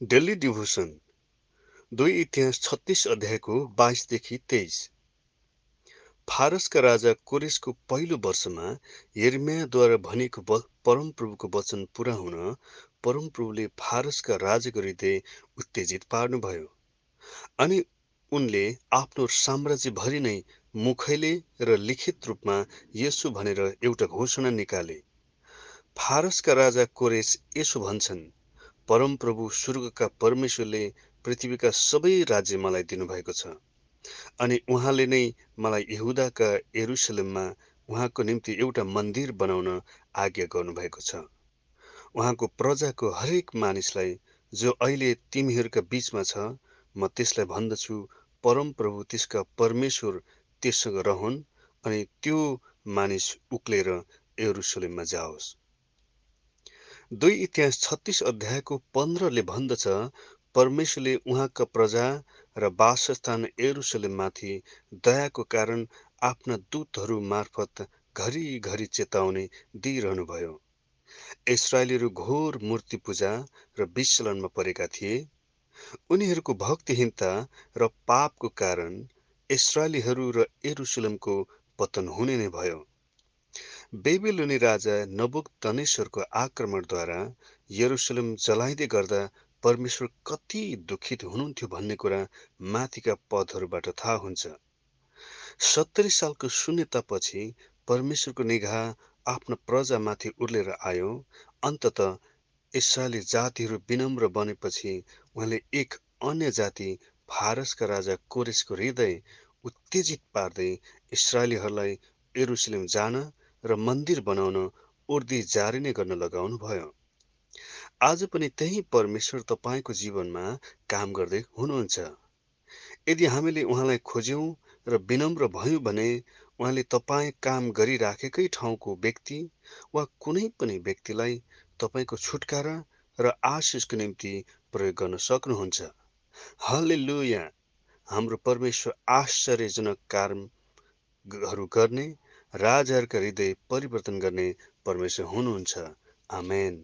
Daily devotion दुई इतिहास छत्तिस अध्यायको बाइसदेखि तेइस। फारसका राजा कोरेसको पहिलो वर्षमा यर्मियाद्वारा भनेको परमप्रभुको वचन पुरा हुन परमप्रभुले फारसका राजाको हृदय उत्तेजित पार्नुभयो अनि उनले आफ्नो साम्राज्यभरि नै मुखैले र लिखित रूपमा यसो भनेर एउटा घोषणा निकाले। फारसका राजा कोरेस यसो भन्छन् परमप्रभु स्वर्गका परमेश्वरले पृथ्वीका सबै राज्य मलाई दिनुभएको छ। अनि उहाँले नै मलाई यहुदाका यरुसलेममा उहाँको निम्ति एउटा मन्दिर बनाउन आज्ञा गर्नुभएको छ। उहाँको प्रजाको हरेक मानिसलाई जो अहिले तिमीहरूका बीचमा छ म त्यसलाई भन्दछु। परमप्रभु त्यसका परमेश्वर त्यससँग रहन् अनि त्यो मानिस उक्लेर यरुसलेममा जाओस्। दुई इतिहास छत्तिस अध्यायको पन्ध्रले भन्दछ परमेश्वरले उहाँका प्रजा र वासस्थान एरुसलेममाथि दयाको कारण आफ्ना दूतहरू मार्फत घरिघरि चेतावनी दिइरहनुभयो। इसरायलीहरू घोर मूर्ति पूजा र विचलनमा परेका थिए। उनीहरूको भक्तिहीनता र पापको कारण इसरायलीहरू र एरुसलेमको पतन हुने नै भयो। बेबिलोनी राजा नबुक तनेश्वरको आक्रमणद्वारा यरुसलेम जलाइँदै गर्दा परमेश्वर कति दुखित हुनुहुन्थ्यो भन्ने कुरा माथिका पदहरूबाट थाहा हुन्छ। सत्तरी सालको शून्यतापछि परमेश्वरको निगाह आफ्ना प्रजामाथि उर्लेर आयो। अन्तत इसरायली जातिहरू विनम्र बनेपछि उहाँले एक अन्य जाति फारसका राजा कोरेसको हृदय उत्तेजित पार्दै इसरायलीहरूलाई एरुसलेम जान र मन्दिर बनाउन उर्दी जारी नै गर्न लगाउनु भयो। आज पनि त्यही परमेश्वर तपाईँको जीवनमा काम गर्दै हुनुहुन्छ। यदि हामीले उहाँलाई खोज्यौँ र विनम्र भयौँ भने उहाँले तपाईँ काम गरिराखेकै ठाउँको व्यक्ति वा कुनै पनि व्यक्तिलाई तपाईँको छुटकारा र आशिषको निम्ति प्रयोग गर्न सक्नुहुन्छ। हले हाम्रो परमेश्वर आश्चर्यजनक कामहरू गर्ने राजाहरूका हृदय परिवर्तन गर्ने परमेश्वर हुनुहुन्छ। आमेन।